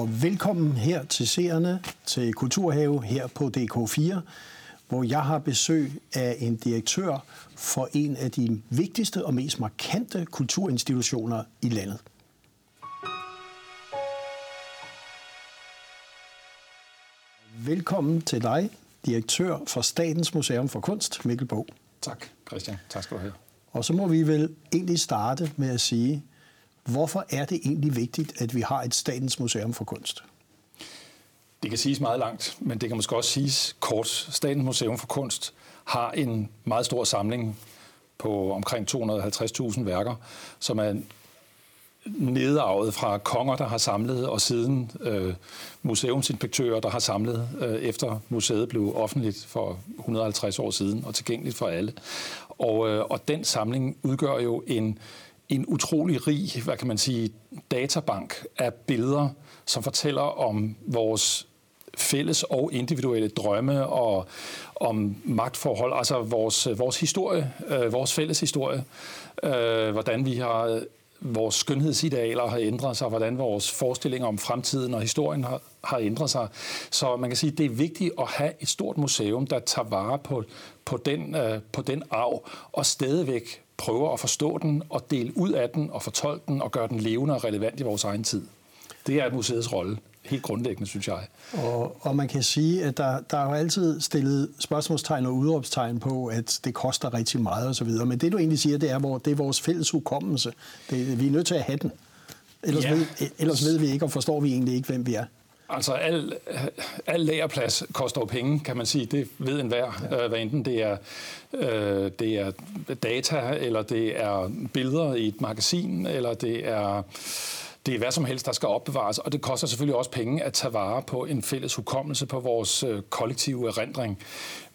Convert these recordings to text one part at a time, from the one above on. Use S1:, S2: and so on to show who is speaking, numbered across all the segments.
S1: Og velkommen her til seerne til Kulturhave her på DK4, hvor jeg har besøg af en direktør for en af de vigtigste og mest markante kulturinstitutioner i landet. Velkommen til dig, direktør for Statens Museum for Kunst, Mikkel Bog.
S2: Tak, Christian. Tak skal du have.
S1: Og så må vi vel egentlig starte med at sige, hvorfor er det egentlig vigtigt, at vi har et Statens Museum for Kunst?
S2: Det kan siges meget langt, men det kan måske også siges kort. Statens Museum for Kunst har en meget stor samling på omkring 250.000 værker, som er nedarvet fra konger, der har samlet, og siden øh, museumsinspektører, der har samlet, øh, efter museet blev offentligt for 150 år siden og tilgængeligt for alle. Og, øh, og den samling udgør jo en, en utrolig rig, hvad kan man sige, databank af billeder, som fortæller om vores fælles og individuelle drømme og om magtforhold, altså vores, vores historie, øh, vores fælles historie, øh, hvordan vi har vores skønhedsidealer har ændret sig, hvordan vores forestillinger om fremtiden og historien har, har ændret sig. Så man kan sige, at det er vigtigt at have et stort museum, der tager vare på, på, den, øh, på den arv, og stadigvæk prøver at forstå den og dele ud af den og fortolke den og gøre den levende og relevant i vores egen tid. Det er et museets rolle helt grundlæggende, synes jeg.
S1: Og, og man kan sige, at der, der er jo altid stillet spørgsmålstegn og udråbstegn på, at det koster rigtig meget osv. Men det, du egentlig siger, det er, hvor det er vores fælles hukommelse. Det, vi er nødt til at have den. Ellers, ja. ved, ellers ved vi ikke, og forstår vi egentlig ikke, hvem vi er.
S2: Altså, al, al lagerplads koster jo penge, kan man sige. Det ved enhver, ja. hvad enten det er, øh, det er data, eller det er billeder i et magasin, eller det er det er hvad som helst, der skal opbevares, og det koster selvfølgelig også penge at tage vare på en fælles hukommelse på vores øh, kollektive erindring.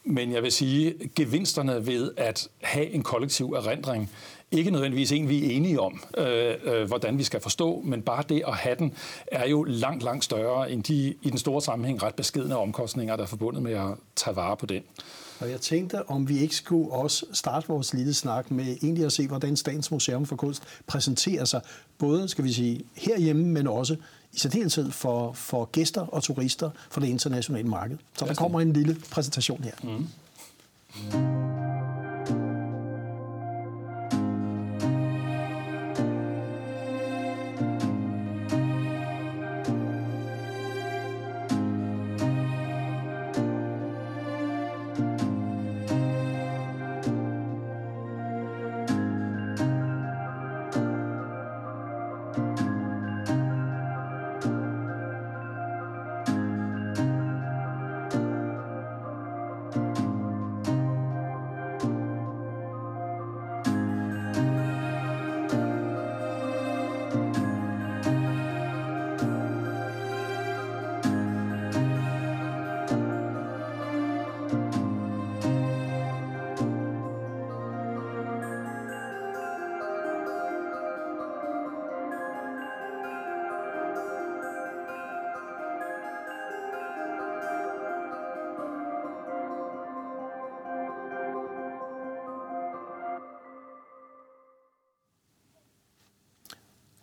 S2: Men jeg vil sige, gevinsterne ved at have en kollektiv erindring, ikke nødvendigvis en, vi er enige om, øh, øh, hvordan vi skal forstå, men bare det at have den, er jo langt, langt større end de i den store sammenhæng ret beskedne omkostninger, der er forbundet med at tage vare på den.
S1: Og jeg tænkte, om vi ikke skulle også starte vores lille snak med egentlig at se, hvordan Statens Museum for Kunst præsenterer sig, både skal vi sige herhjemme, men også i særdeleshed for, for gæster og turister for det internationale marked. Så der kommer en lille præsentation her. Mm.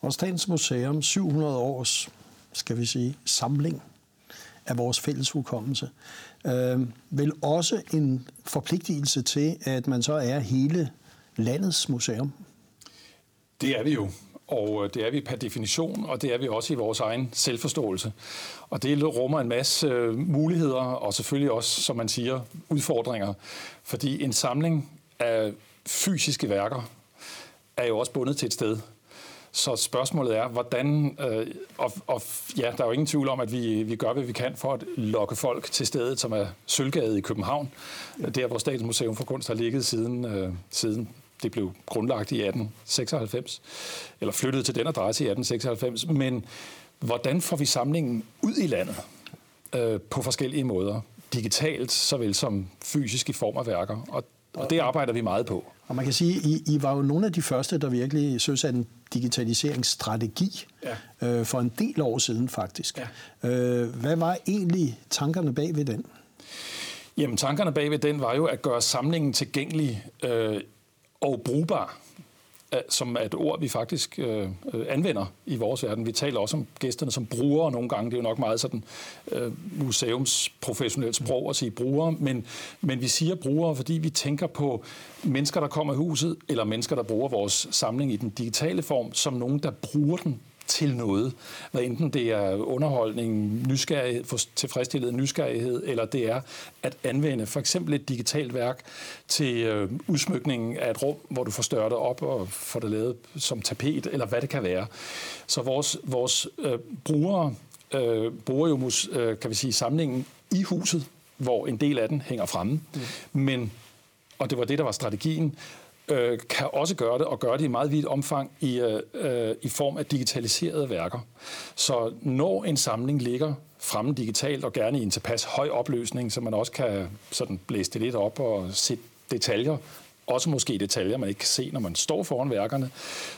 S1: Og Statens Museum, 700 års, skal vi sige, samling af vores fælles hukommelse, øh, vil også en forpligtelse til, at man så er hele landets museum.
S2: Det er vi jo, og øh, det er vi per definition, og det er vi også i vores egen selvforståelse. Og det rummer en masse øh, muligheder, og selvfølgelig også, som man siger, udfordringer. Fordi en samling af fysiske værker er jo også bundet til et sted. Så spørgsmålet er, hvordan, øh, og, og ja, der er jo ingen tvivl om, at vi, vi gør, hvad vi kan for at lokke folk til stedet, som er Sølvgade i København, ja. der hvor Statens Museum for Kunst har ligget siden, øh, siden det blev grundlagt i 1896, eller flyttet til den adresse i 1896. Men hvordan får vi samlingen ud i landet øh, på forskellige måder? Digitalt, såvel som fysisk i form af værker. Og og det arbejder vi meget på.
S1: Og man kan sige, I, I var jo nogle af de første, der virkelig søsatte en digitaliseringsstrategi ja. øh, for en del år siden faktisk. Ja. Øh, hvad var egentlig tankerne bag ved den?
S2: Jamen tankerne bag ved den var jo at gøre samlingen tilgængelig øh, og brugbar som er et ord, vi faktisk øh, øh, anvender i vores verden. Vi taler også om gæsterne som brugere nogle gange. Det er jo nok meget sådan øh, museumsprofessionelt sprog at sige brugere, men, men vi siger brugere, fordi vi tænker på mennesker, der kommer i huset, eller mennesker, der bruger vores samling i den digitale form, som nogen, der bruger den til noget. Hvad enten det er underholdning, nysgerrighed, for tilfredsstillet nysgerrighed, eller det er at anvende for eksempel et digitalt værk til øh, udsmykningen af et rum, hvor du får det op og får det lavet som tapet, eller hvad det kan være. Så vores, vores øh, brugere øh, bruger jo øh, kan vi sige, samlingen i huset, hvor en del af den hænger fremme. Mm. Men, og det var det, der var strategien, øh, kan også gøre det, og gøre det i meget vidt omfang i, øh, øh, i form af digitaliserede værker. Så når en samling ligger fremme digitalt, og gerne i en tilpas høj opløsning, så man også kan sådan blæse det lidt op og se detaljer, også måske detaljer, man ikke kan se, når man står foran værkerne,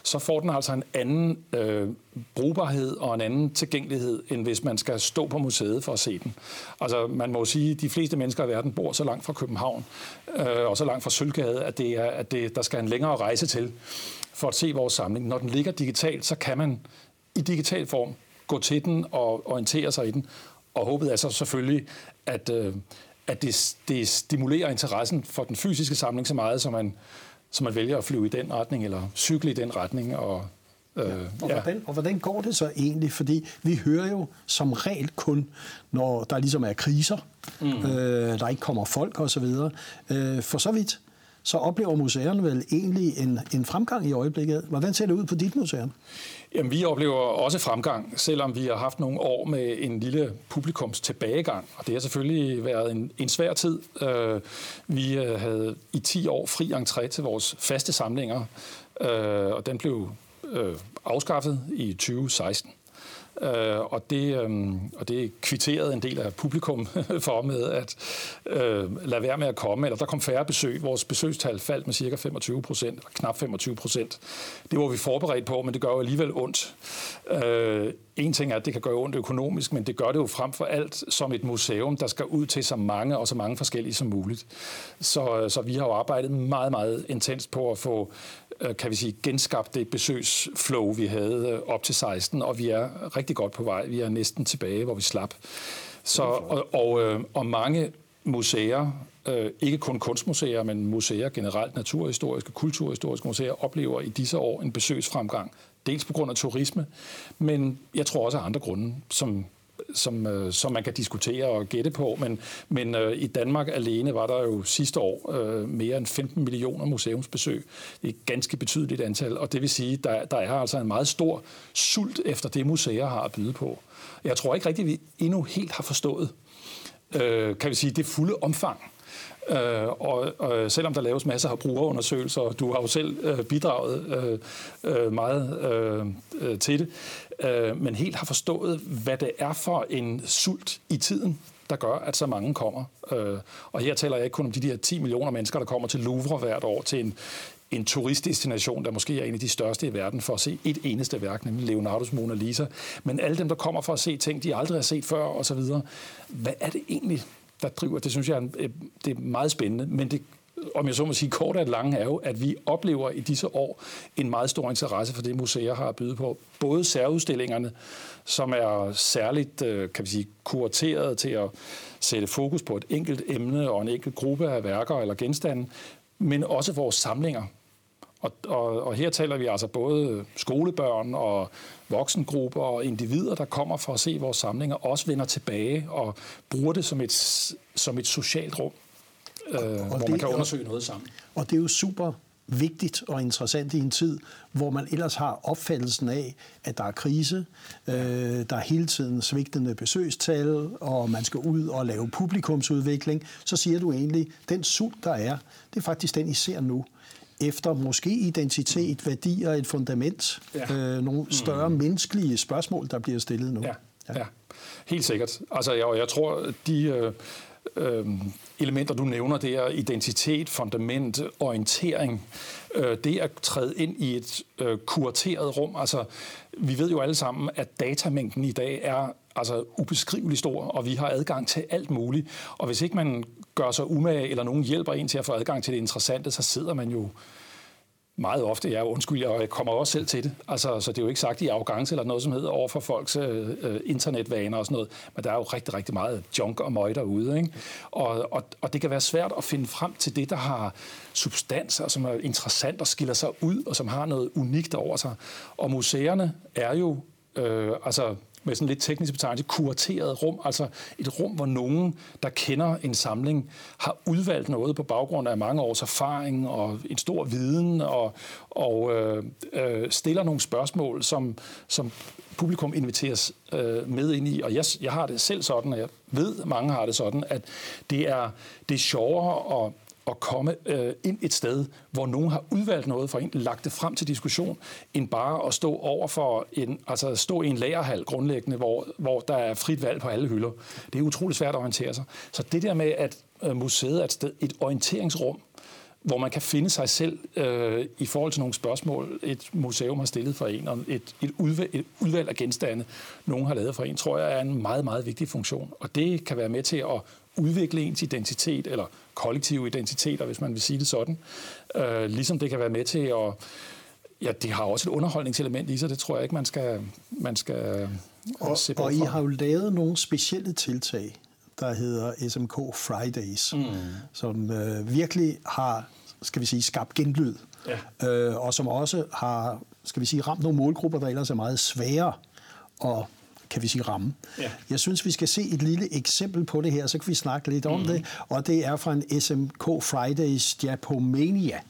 S2: så får den altså en anden øh, brugbarhed og en anden tilgængelighed, end hvis man skal stå på museet for at se den. Altså, man må sige, at de fleste mennesker i verden bor så langt fra København øh, og så langt fra Sølvgade, at, det er, at det, der skal en længere rejse til for at se vores samling. Når den ligger digitalt, så kan man i digital form gå til den og orientere sig i den. Og håbet er så selvfølgelig, at, øh, at det, det stimulerer interessen for den fysiske samling så meget, så man, så man vælger at flyve i den retning, eller cykle i den retning. Og,
S1: øh, ja. Og, ja. hvordan, og hvordan går det så egentlig? Fordi vi hører jo som regel kun, når der ligesom er kriser, mm. øh, der ikke kommer folk osv. Øh, for så vidt, så oplever museerne vel egentlig en, en fremgang i øjeblikket. Hvordan ser det ud på dit museum?
S2: Jamen, vi oplever også fremgang, selvom vi har haft nogle år med en lille publikums tilbagegang. Og det har selvfølgelig været en, en svær tid. Øh, vi øh, havde i 10 år fri entré til vores faste samlinger, øh, og den blev øh, afskaffet i 2016. Øh, og, det, øh, og det kvitterede en del af publikum for med at øh, lade være med at komme, eller der kom færre besøg. Vores besøgstal faldt med cirka 25 procent, knap 25 procent. Det var vi forberedt på, men det gør jo alligevel ondt. Øh, en ting er, at det kan gøre ondt økonomisk, men det gør det jo frem for alt som et museum, der skal ud til så mange og så mange forskellige som muligt. Så, øh, så vi har jo arbejdet meget, meget intenst på at få kan vi sige, genskabt det besøgsflow, vi havde øh, op til 16, og vi er rigtig godt på vej. Vi er næsten tilbage, hvor vi slap. Så, og, og, øh, og mange museer, ikke kun kunstmuseer, men museer generelt, naturhistoriske, kulturhistoriske museer, oplever i disse år en besøgsfremgang. Dels på grund af turisme, men jeg tror også af andre grunde, som som, øh, som man kan diskutere og gætte på, men, men øh, i Danmark alene var der jo sidste år øh, mere end 15 millioner museumsbesøg. Det er et ganske betydeligt antal, og det vil sige, der, der er altså en meget stor sult efter det, museer har at byde på. Jeg tror ikke rigtigt, vi endnu helt har forstået, øh, kan vi sige, det fulde omfang Øh, og, og selvom der laves masser af brugerundersøgelser, og du har jo selv øh, bidraget øh, øh meget øh, øh, til det, øh, men helt har forstået, hvad det er for en sult i tiden, der gør, at så mange kommer. Øh, og her taler jeg ikke kun om de der 10 millioner mennesker, der kommer til Louvre hvert år til en, en turistdestination, der måske er en af de største i verden, for at se et eneste værk, nemlig Leonardo's Mona Lisa. Men alle dem, der kommer for at se ting, de aldrig har set før osv., hvad er det egentlig, der driver. Det synes jeg øh, det er meget spændende, men det om jeg så må sige kort og lange, er jo, at vi oplever i disse år en meget stor interesse for det, museer har at byde på. Både særudstillingerne, som er særligt øh, kan vi sige, kurateret til at sætte fokus på et enkelt emne og en enkelt gruppe af værker eller genstande, men også vores samlinger. Og, og, og her taler vi altså både skolebørn og voksengrupper og individer, der kommer for at se vores samlinger, også vender tilbage og bruger det som et, som et socialt rum, øh, og hvor det, man kan undersøge noget sammen.
S1: Og det er jo super vigtigt og interessant i en tid, hvor man ellers har opfattelsen af, at der er krise, øh, der er hele tiden svigtende besøgstal, og man skal ud og lave publikumsudvikling, så siger du egentlig, den sult, der er, det er faktisk den, I ser nu efter måske identitet, værdier, et fundament, ja. øh, nogle større mm. menneskelige spørgsmål, der bliver stillet nu.
S2: Ja, ja. ja. helt sikkert. Altså, jeg, jeg tror, de øh, øh, elementer, du nævner, det er identitet, fundament, orientering, øh, det at træde ind i et øh, kurateret rum. Altså, vi ved jo alle sammen, at datamængden i dag er altså ubeskrivelig stor, og vi har adgang til alt muligt. Og hvis ikke man gør sig umage, eller nogen hjælper en til at få adgang til det interessante, så sidder man jo meget ofte, ja, undskyld, og jeg kommer også selv til det. Altså, så det er jo ikke sagt i arrogance eller noget som hedder over for folks øh, øh, internetvaner og sådan noget, men der er jo rigtig, rigtig meget junk og møg derude. Ikke? Og, og, og det kan være svært at finde frem til det, der har substans, og som er interessant og skiller sig ud, og som har noget unikt over sig. Og museerne er jo, øh, altså med sådan lidt teknisk betegnelse, kurateret rum, altså et rum, hvor nogen, der kender en samling, har udvalgt noget på baggrund af mange års erfaring og en stor viden, og, og øh, øh, stiller nogle spørgsmål, som, som publikum inviteres øh, med ind i. Og jeg, jeg har det selv sådan, og jeg ved, mange har det sådan, at det er, det er sjovere at at komme øh, ind et sted, hvor nogen har udvalgt noget for en, lagt det frem til diskussion, end bare at stå over for en, altså stå i en lagerhal grundlæggende, hvor, hvor der er frit valg på alle hylder. Det er utrolig svært at orientere sig. Så det der med, at øh, museet er et, sted, et orienteringsrum, hvor man kan finde sig selv øh, i forhold til nogle spørgsmål, et museum har stillet for en, og et, et, udvalg, et udvalg af genstande, nogen har lavet for en, tror jeg er en meget, meget vigtig funktion. Og det kan være med til at udvikle ens identitet, eller kollektive identiteter, hvis man vil sige det sådan. Øh, ligesom det kan være med til at... Ja, det har også et underholdningselement i sig, det tror jeg ikke, man skal, man skal øh,
S1: og, se Og I har jo lavet nogle specielle tiltag, der hedder SMK Fridays, mm. som øh, virkelig har, skal vi sige, skabt genlyd. Ja. Øh, og som også har, skal vi sige, ramt nogle målgrupper, der ellers er meget svære at kan vi sige, ramme. Ja. Jeg synes, vi skal se et lille eksempel på det her, så kan vi snakke lidt om mm. det, og det er fra en SMK Fridays Japomania.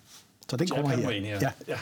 S1: Så den kommer her. Ja. ja.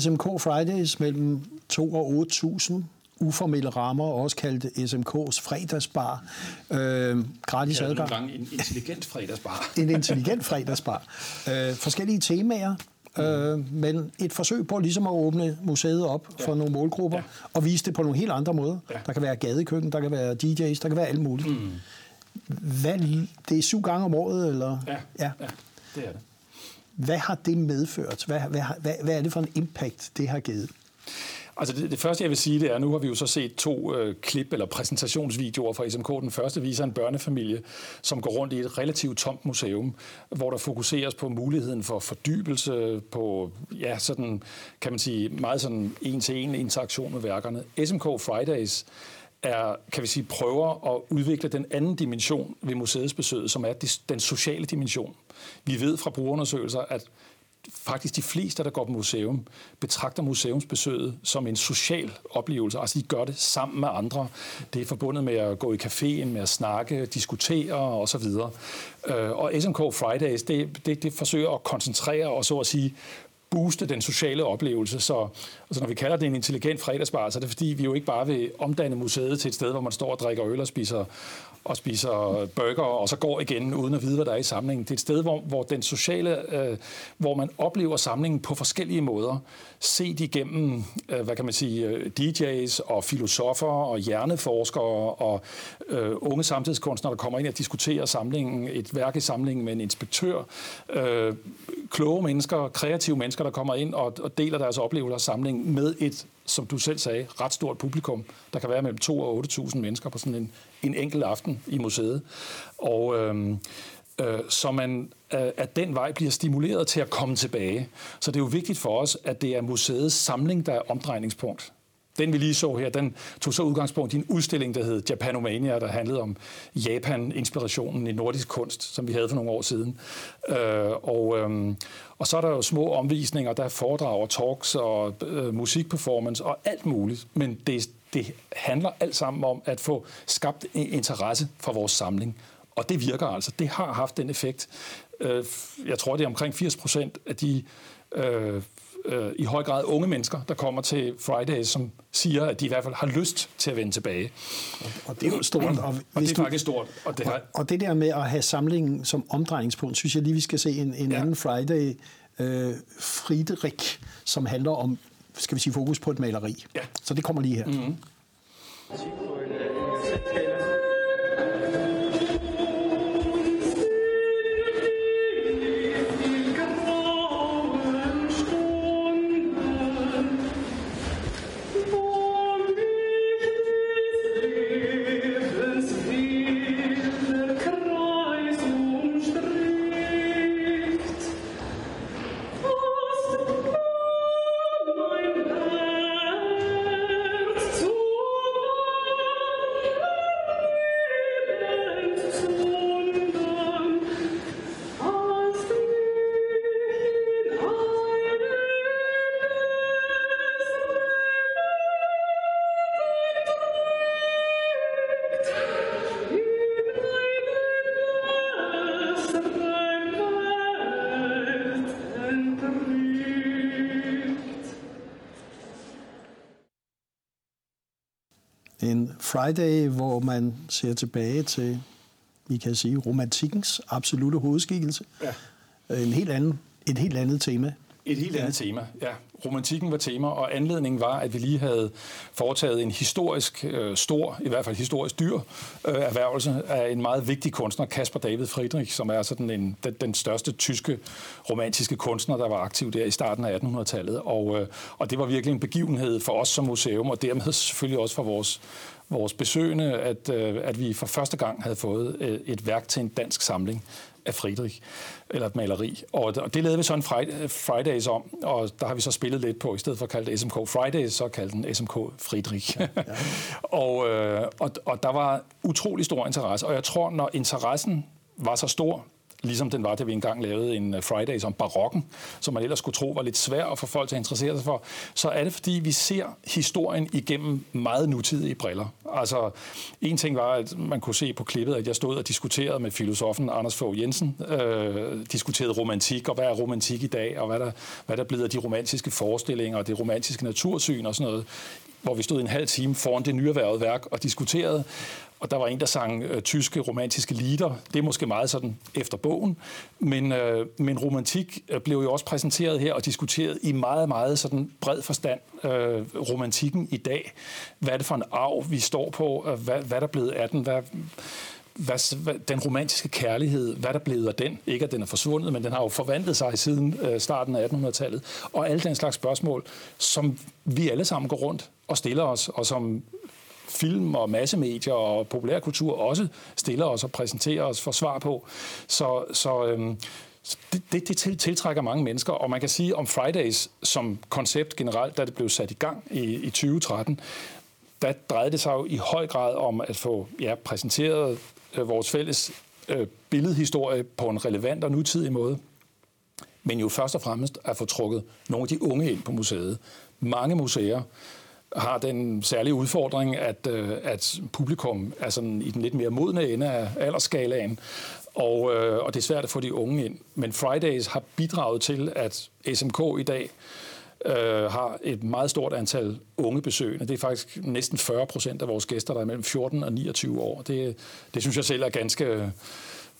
S1: SMK Fridays mellem 2 og 8.000 uformelle rammer, også kaldt SMK's fredagsbar. Øh, gratis adgang.
S2: Gange en intelligent fredagsbar.
S1: en intelligent fredagsbar. Øh, forskellige temaer, øh, men et forsøg på ligesom at åbne museet op ja. for nogle målgrupper, ja. og vise det på nogle helt andre måder. Ja. Der kan være gadekøkken, der kan være DJ's, der kan være alt muligt. Mm. Hvad, det er syv gange om året, eller?
S2: Ja, ja. ja det er det.
S1: Hvad har det medført? Hvad, hvad, hvad, hvad er det for en impact, det har givet?
S2: Altså det, det første, jeg vil sige, det er, at nu har vi jo så set to øh, klip eller præsentationsvideoer fra SMK. Den første viser en børnefamilie, som går rundt i et relativt tomt museum, hvor der fokuseres på muligheden for fordybelse, på, ja, sådan, kan man sige, meget sådan en-til-en interaktion med værkerne. SMK Fridays er, kan vi sige, prøver at udvikle den anden dimension ved museets besøg, som er den sociale dimension. Vi ved fra brugerundersøgelser, at faktisk de fleste, der går på museum, betragter museumsbesøget som en social oplevelse. Altså, de gør det sammen med andre. Det er forbundet med at gå i caféen, med at snakke, diskutere osv. Øh, og SMK Fridays, det, det, det forsøger at koncentrere og så at sige booste den sociale oplevelse. Så altså når vi kalder det en intelligent fredagsbar, så er det fordi, vi jo ikke bare vil omdanne museet til et sted, hvor man står og drikker øl og spiser, og spiser burger, og så går igen uden at vide, hvad der er i samlingen. Det er et sted, hvor, hvor den sociale, øh, hvor man oplever samlingen på forskellige måder. Set igennem, øh, hvad kan man sige, øh, DJ's og filosofer og hjerneforskere og øh, unge samtidskunstnere, der kommer ind og diskuterer samlingen, et værk i samlingen med en inspektør. Øh, kloge mennesker, kreative mennesker, der kommer ind og, og deler deres oplevelser og samling med et, som du selv sagde, ret stort publikum. Der kan være mellem 2 og 8.000 mennesker på sådan en, en enkelt aften i museet. Og øhm, øh, så man øh, at den vej bliver stimuleret til at komme tilbage. Så det er jo vigtigt for os, at det er museets samling, der er omdrejningspunkt. Den vi lige så her, den tog så udgangspunkt i en udstilling, der hed Japanomania, der handlede om Japan-inspirationen i nordisk kunst, som vi havde for nogle år siden. Øh, og, øh, og så er der jo små omvisninger, der er foredrag og talks og øh, musikperformance og alt muligt. Men det, det handler alt sammen om at få skabt interesse for vores samling. Og det virker altså. Det har haft den effekt. Øh, jeg tror, det er omkring 80 procent af de øh, øh, i høj grad unge mennesker, der kommer til Fridays, som siger, at de i hvert fald har lyst til at vende tilbage.
S1: Og, det er jo stort. Og,
S2: og det er faktisk stort.
S1: Og det, har... og, og det der med at have samlingen som omdrejningspunkt, synes jeg lige, vi skal se en, en ja. anden Friday, øh, Friedrich, som handler om, skal vi sige, fokus på et maleri. Ja. Så det kommer lige her. Mm-hmm. En Friday, hvor man ser tilbage til, vi kan sige, romantikkens absolute hovedskikkelse. Ja. En helt anden, et helt andet tema.
S2: Et helt andet ja. tema, ja. Romantikken var tema, og anledningen var, at vi lige havde foretaget en historisk øh, stor, i hvert fald historisk dyr, øh, erhvervelse af en meget vigtig kunstner, Caspar David Friedrich, som er sådan en, den, den største tyske romantiske kunstner, der var aktiv der i starten af 1800-tallet. Og, øh, og det var virkelig en begivenhed for os som museum, og dermed selvfølgelig også for vores vores besøgende, at, øh, at vi for første gang havde fået øh, et værk til en dansk samling af Friedrich, eller et maleri. Og det lavede vi så en Fridays om, og der har vi så spillet lidt på, i stedet for at kalde det SMK Fridays, så kaldte den SMK Friedrich. Ja. og, øh, og, og der var utrolig stor interesse, og jeg tror, når interessen var så stor, ligesom den var, da vi engang lavede en Friday Fridays om barokken, som man ellers skulle tro var lidt svær at få folk til at interessere sig for, så er det, fordi vi ser historien igennem meget nutidige briller. Altså, en ting var, at man kunne se på klippet, at jeg stod og diskuterede med filosofen Anders Fogh Jensen, øh, diskuterede romantik, og hvad er romantik i dag, og hvad der, hvad der bliver af de romantiske forestillinger, og det romantiske natursyn og sådan noget hvor vi stod en halv time foran det nyerhvervede værk og diskuterede. Og der var en, der sang øh, tyske romantiske lieder. Det er måske meget sådan efter bogen. Men, øh, men romantik øh, blev jo også præsenteret her og diskuteret i meget, meget sådan bred forstand. Øh, romantikken i dag. Hvad er det for en arv, vi står på? Øh, hvad, hvad er der blevet af den? Hvad, hvad, hvad, den romantiske kærlighed, hvad der blev af den? Ikke at den er forsvundet, men den har jo forvandlet sig siden øh, starten af 1800-tallet. Og alle den slags spørgsmål, som vi alle sammen går rundt og stiller os, og som film og massemedier og populærkultur også stiller os og præsenterer os for svar på. Så, så øhm, det, det, det tiltrækker mange mennesker, og man kan sige om Fridays som koncept generelt, da det blev sat i gang i, i 2013, der drejede det sig jo i høj grad om at få ja, præsenteret Øh, vores fælles øh, billedhistorie på en relevant og nutidig måde, men jo først og fremmest at få trukket nogle af de unge ind på museet. Mange museer har den særlige udfordring, at, øh, at publikum er sådan i den lidt mere modne ende af aldersskalaen, og, øh, og det er svært at få de unge ind. Men Fridays har bidraget til, at SMK i dag øh, har et meget stort antal unge besøgende. Det er faktisk næsten 40 procent af vores gæster, der er mellem 14 og 29 år. Det, det synes jeg selv er ganske,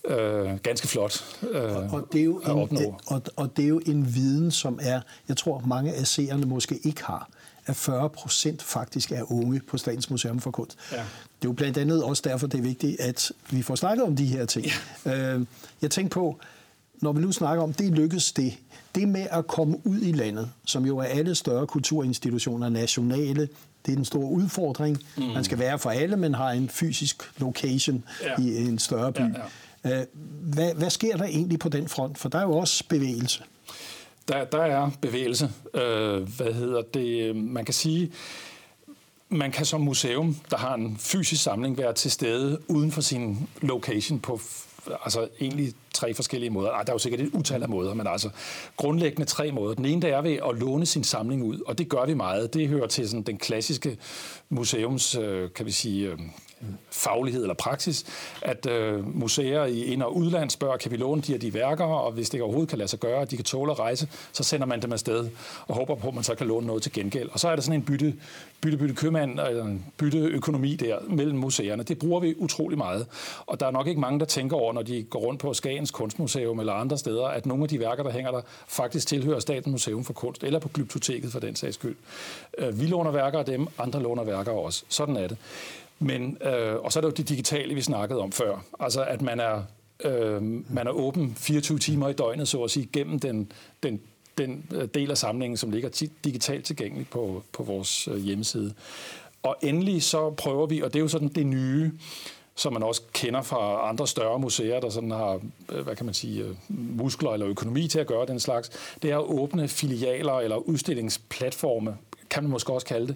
S2: øh, ganske flot øh, og, og det er jo at opnå. En,
S1: og, og det er jo en viden, som er, jeg tror mange af seerne måske ikke har at 40 procent faktisk er unge på Statens Museum for Kunst. Ja. Det er jo blandt andet også derfor, det er vigtigt, at vi får snakket om de her ting. Ja. Øh, jeg tænker på, når vi nu snakker om, det lykkes det. Det med at komme ud i landet, som jo er alle større kulturinstitutioner nationale, det er den store udfordring. Mm. Man skal være for alle, men har en fysisk location ja. i en større by. Ja, ja. Øh, hvad, hvad sker der egentlig på den front? For der er jo også bevægelse.
S2: Der, der er bevægelse. Øh, hvad hedder det? Man kan sige, man kan som museum, der har en fysisk samling, være til stede uden for sin location på altså egentlig tre forskellige måder. Ej, der er jo sikkert et utal af måder, men altså grundlæggende tre måder. Den ene, der er ved at låne sin samling ud, og det gør vi meget. Det hører til sådan den klassiske museums, øh, kan vi sige, øh, faglighed eller praksis, at øh, museer i ind- og udland spørger, kan vi låne de her de værker, og hvis det overhovedet kan lade sig gøre, at de kan tåle at rejse, så sender man dem afsted og håber på, at man så kan låne noget til gengæld. Og så er der sådan en bytte, bytte, bytte købmand, eller en bytte økonomi der mellem museerne. Det bruger vi utrolig meget. Og der er nok ikke mange, der tænker over, når de går rundt på Skagens Kunstmuseum eller andre steder, at nogle af de værker, der hænger der, faktisk tilhører Statens Museum for Kunst, eller på Glyptoteket for den sags skyld. Øh, vi låner værker af dem, andre låner værker også. Sådan er det. Men, øh, og så er der jo det digitale, vi snakkede om før. Altså, at man er, øh, man er åben 24 timer i døgnet, så at sige, gennem den, den, den øh, del af samlingen, som ligger digitalt tilgængelig på, på vores øh, hjemmeside. Og endelig så prøver vi, og det er jo sådan det nye, som man også kender fra andre større museer, der sådan har, øh, hvad kan man sige, muskler eller økonomi til at gøre den slags, det er at åbne filialer eller udstillingsplatforme, kan man måske også kalde det,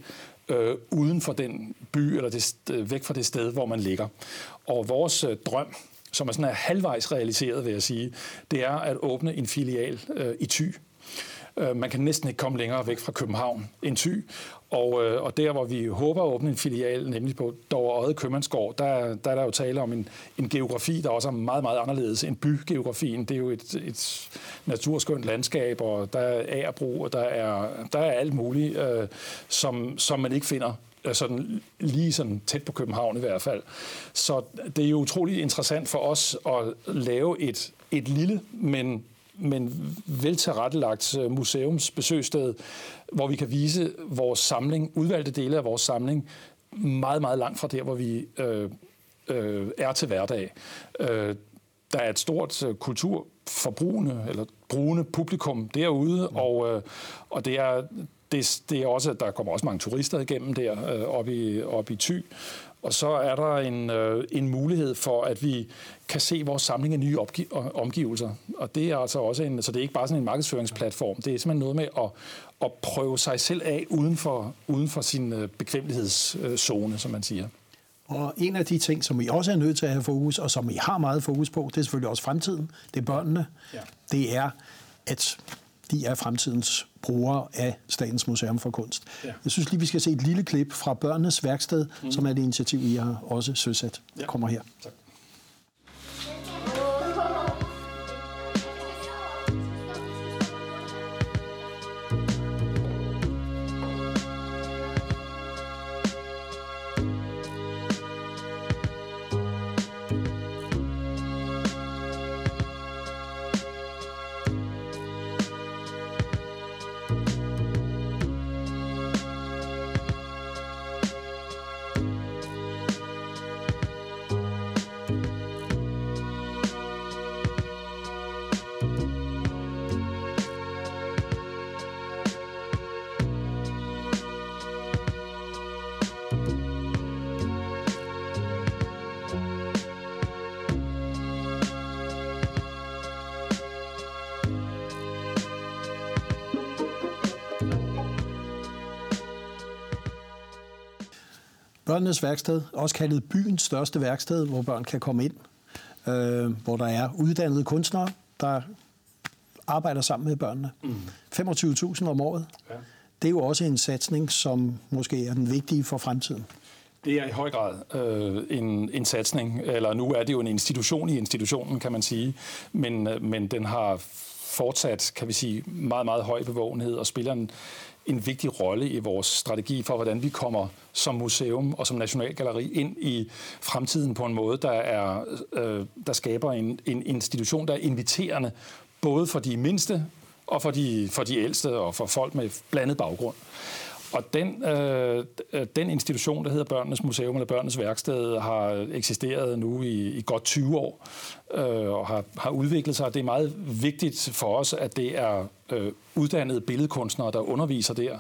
S2: øh, uden for den by, eller det, øh, væk fra det sted, hvor man ligger. Og vores øh, drøm, som er sådan er halvvejs realiseret, vil jeg sige, det er at åbne en filial øh, i Thy. Øh, man kan næsten ikke komme længere væk fra København end Thy. Og, øh, og der, hvor vi håber at åbne en filial, nemlig på Dover Øde Købmandsgård, der, der er der jo tale om en, en geografi, der også er meget, meget anderledes end bygeografien. Det er jo et, et naturskønt landskab, og der er agerbro, og der er, der er alt muligt, øh, som, som man ikke finder altså, sådan, lige sådan tæt på København i hvert fald. Så det er jo utrolig interessant for os at lave et, et lille, men men vel tilrettelagt øh, museumsbesøgssted, hvor vi kan vise vores samling, udvalgte dele af vores samling, meget, meget langt fra der, hvor vi øh, øh, er til hverdag. Øh, der er et stort øh, kulturforbrugende eller brugende publikum derude, mm. og, øh, og det er det, det er også, der kommer også mange turister igennem der øh, op i, op i Thy. Og så er der en, øh, en mulighed for, at vi kan se vores samling af nye opgi- omgivelser. Og det er altså også en, så det er ikke bare sådan en markedsføringsplatform. Det er simpelthen noget med at, at prøve sig selv af uden for, uden for sin øh, bekvemmelighedszone, som man siger.
S1: Og en af de ting, som I også er nødt til at have fokus, og som I har meget fokus på, det er selvfølgelig også fremtiden. Det er børnene. Ja. Det er, at de er fremtidens brugere af Statens Museum for Kunst. Ja. Jeg synes lige, vi skal se et lille klip fra Børnenes Værksted, mm. som er det initiativ, I har også søsat. Ja. kommer her. Tak. Børnenes værksted, også kaldet byens største værksted, hvor børn kan komme ind, øh, hvor der er uddannede kunstnere, der arbejder sammen med børnene. Mm. 25.000 om året. Ja. Det er jo også en satsning, som måske er den vigtige for fremtiden.
S2: Det er i høj grad øh, en, en satsning, eller nu er det jo en institution i institutionen, kan man sige, men, øh, men den har fortsat, kan vi sige, meget, meget høj bevågenhed og spiller en, en vigtig rolle i vores strategi for, hvordan vi kommer som museum og som nationalgalleri ind i fremtiden på en måde, der, er, øh, der skaber en, en institution, der er inviterende, både for de mindste og for de, for de ældste og for folk med blandet baggrund. Og den, øh, den institution, der hedder Børnenes Museum eller Børnenes Værksted, har eksisteret nu i, i godt 20 år øh, og har, har udviklet sig. Det er meget vigtigt for os, at det er øh, uddannede billedkunstnere, der underviser der.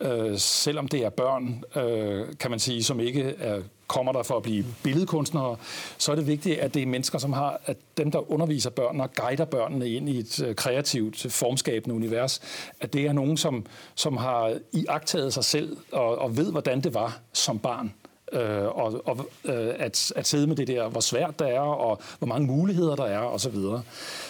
S2: øh, selvom det er børn, øh, kan man sige, som ikke er, kommer der for at blive billedkunstnere, så er det vigtigt, at det er mennesker, som har, at dem, der underviser børnene og guider børnene ind i et øh, kreativt, formskabende univers, at det er nogen, som, som har iagtaget sig selv og, og ved, hvordan det var som barn øh, og, og øh, at, at sidde med det der, hvor svært det er, og hvor mange muligheder der er, og så videre.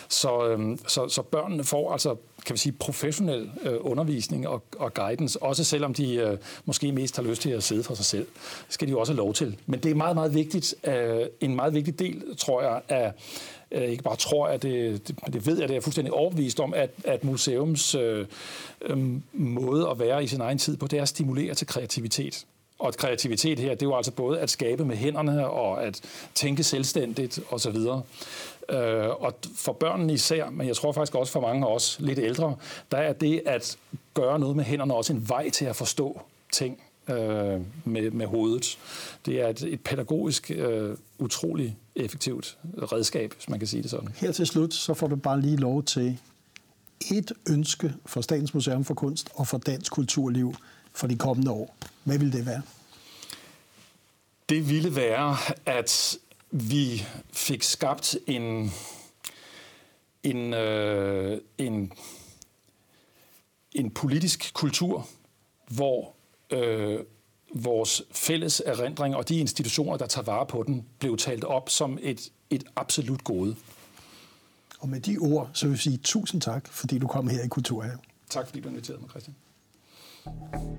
S2: Så, øh, så, så børnene får altså, kan vi sige, professionel øh, undervisning og, og guidance, også selvom de øh, måske mest har lyst til at sidde for sig selv. Det skal de jo også have lov til. Men det er meget, meget vigtigt, øh, en meget vigtig del, tror jeg, af øh, ikke bare tror, at det, det, det ved jeg, det er jeg fuldstændig overbevist om, at, at museums øh, øh, måde at være i sin egen tid på, det er at stimulere til kreativitet. Og kreativitet her, det er jo altså både at skabe med hænderne og at tænke selvstændigt osv. Øh, og for børnene især, men jeg tror faktisk også for mange af os lidt ældre, der er det at gøre noget med hænderne også en vej til at forstå ting øh, med, med hovedet. Det er et, et pædagogisk øh, utrolig effektivt redskab, hvis man kan sige det sådan.
S1: Her til slut, så får du bare lige lov til et ønske for Statens Museum for Kunst og for dansk kulturliv for de kommende år. Hvad vil det være?
S2: Det ville være, at vi fik skabt en, en, øh, en, en politisk kultur, hvor øh, vores fælles erindring og de institutioner, der tager vare på den, blev talt op som et, et absolut gode.
S1: Og med de ord, så vil jeg sige tusind tak, fordi du kom her i Kulturhaven.
S2: Tak fordi du inviterede mig, Christian. Thank you.